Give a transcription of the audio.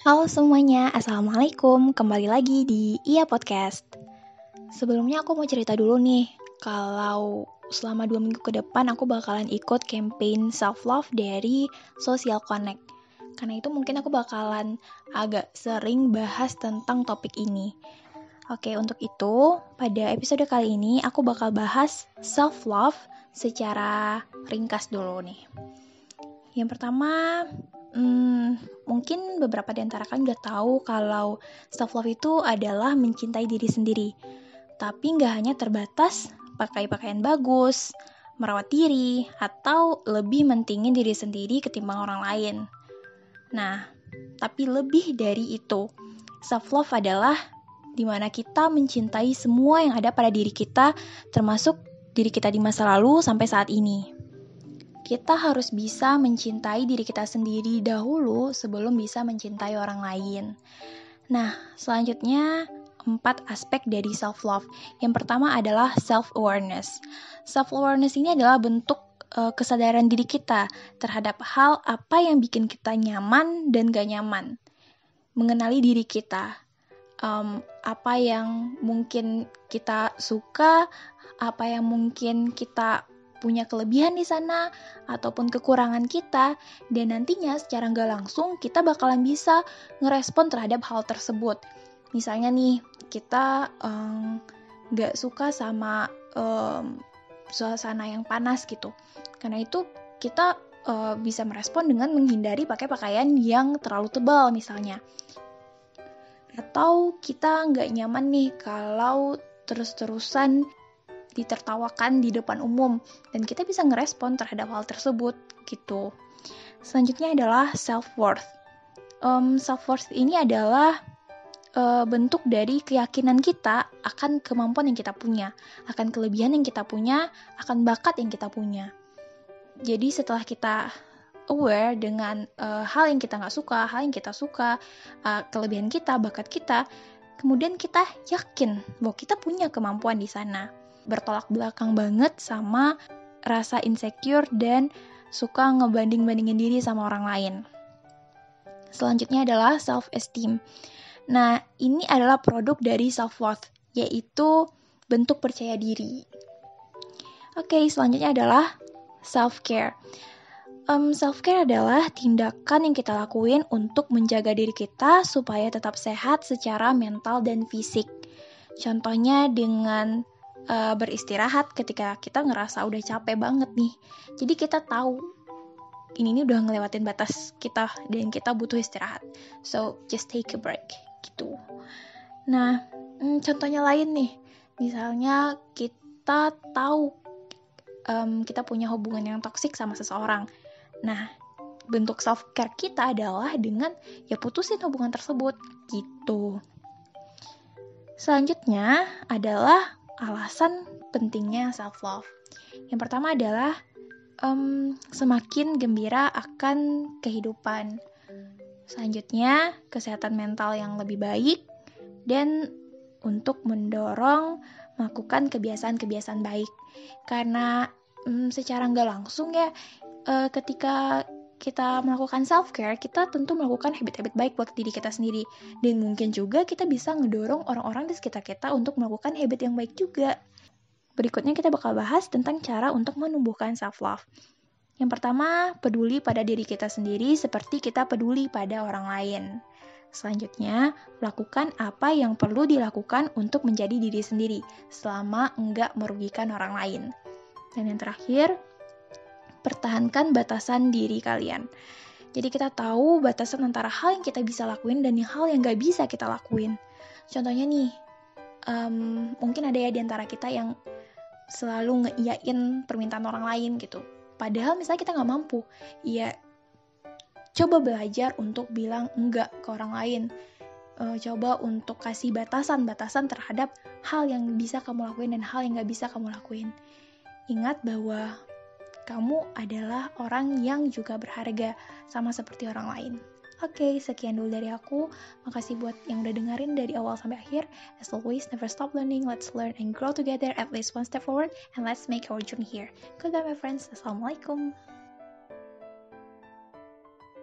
Halo semuanya, Assalamualaikum. Kembali lagi di Iya Podcast. Sebelumnya aku mau cerita dulu nih, kalau selama dua minggu ke depan aku bakalan ikut campaign self-love dari Social Connect. Karena itu mungkin aku bakalan agak sering bahas tentang topik ini. Oke, untuk itu, pada episode kali ini aku bakal bahas self-love secara ringkas dulu nih. Yang pertama, Hmm, mungkin beberapa di antara kalian udah tahu kalau self love itu adalah mencintai diri sendiri. Tapi nggak hanya terbatas pakai pakaian bagus, merawat diri, atau lebih mentingin diri sendiri ketimbang orang lain. Nah, tapi lebih dari itu, self love adalah di mana kita mencintai semua yang ada pada diri kita, termasuk diri kita di masa lalu sampai saat ini kita harus bisa mencintai diri kita sendiri dahulu sebelum bisa mencintai orang lain. Nah, selanjutnya empat aspek dari self love. Yang pertama adalah self awareness. Self awareness ini adalah bentuk uh, kesadaran diri kita terhadap hal apa yang bikin kita nyaman dan gak nyaman. Mengenali diri kita. Um, apa yang mungkin kita suka, apa yang mungkin kita punya kelebihan di sana ataupun kekurangan kita dan nantinya secara nggak langsung kita bakalan bisa ngerespon terhadap hal tersebut. Misalnya nih kita nggak um, suka sama um, suasana yang panas gitu, karena itu kita uh, bisa merespon dengan menghindari pakai pakaian yang terlalu tebal misalnya. Atau kita nggak nyaman nih kalau terus-terusan ditertawakan di depan umum dan kita bisa ngerespon terhadap hal tersebut gitu. Selanjutnya adalah self worth. Um, self worth ini adalah uh, bentuk dari keyakinan kita akan kemampuan yang kita punya, akan kelebihan yang kita punya, akan bakat yang kita punya. Jadi setelah kita aware dengan uh, hal yang kita nggak suka, hal yang kita suka, uh, kelebihan kita, bakat kita, kemudian kita yakin bahwa kita punya kemampuan di sana bertolak belakang banget sama rasa insecure dan suka ngebanding-bandingin diri sama orang lain. Selanjutnya adalah self-esteem. Nah, ini adalah produk dari self-worth, yaitu bentuk percaya diri. Oke, selanjutnya adalah self-care. Um, self-care adalah tindakan yang kita lakuin untuk menjaga diri kita supaya tetap sehat secara mental dan fisik. Contohnya dengan uh, beristirahat ketika kita ngerasa udah capek banget nih. Jadi kita tahu ini ini udah ngelewatin batas kita dan kita butuh istirahat. So just take a break gitu. Nah, hmm, contohnya lain nih. Misalnya kita tahu um, kita punya hubungan yang toksik sama seseorang. Nah, bentuk self care kita adalah dengan ya putusin hubungan tersebut gitu. Selanjutnya adalah alasan pentingnya self love. Yang pertama adalah um, semakin gembira akan kehidupan. Selanjutnya, kesehatan mental yang lebih baik dan untuk mendorong melakukan kebiasaan-kebiasaan baik. Karena um, secara nggak langsung ya, uh, ketika kita melakukan self care, kita tentu melakukan habit-habit baik buat diri kita sendiri. Dan mungkin juga kita bisa ngedorong orang-orang di sekitar kita untuk melakukan habit yang baik juga. Berikutnya kita bakal bahas tentang cara untuk menumbuhkan self love. Yang pertama, peduli pada diri kita sendiri seperti kita peduli pada orang lain. Selanjutnya, lakukan apa yang perlu dilakukan untuk menjadi diri sendiri selama enggak merugikan orang lain. Dan yang terakhir, pertahankan batasan diri kalian. Jadi kita tahu batasan antara hal yang kita bisa lakuin dan hal yang gak bisa kita lakuin. Contohnya nih, um, mungkin ada ya di antara kita yang selalu ngeiyain permintaan orang lain gitu. Padahal misalnya kita nggak mampu, ya coba belajar untuk bilang enggak ke orang lain. Uh, coba untuk kasih batasan-batasan terhadap hal yang bisa kamu lakuin dan hal yang nggak bisa kamu lakuin. Ingat bahwa kamu adalah orang yang juga berharga, sama seperti orang lain. Oke, okay, sekian dulu dari aku. Makasih buat yang udah dengerin dari awal sampai akhir. As always, never stop learning. Let's learn and grow together at least one step forward. And let's make our journey here. Goodbye, my friends. Assalamualaikum.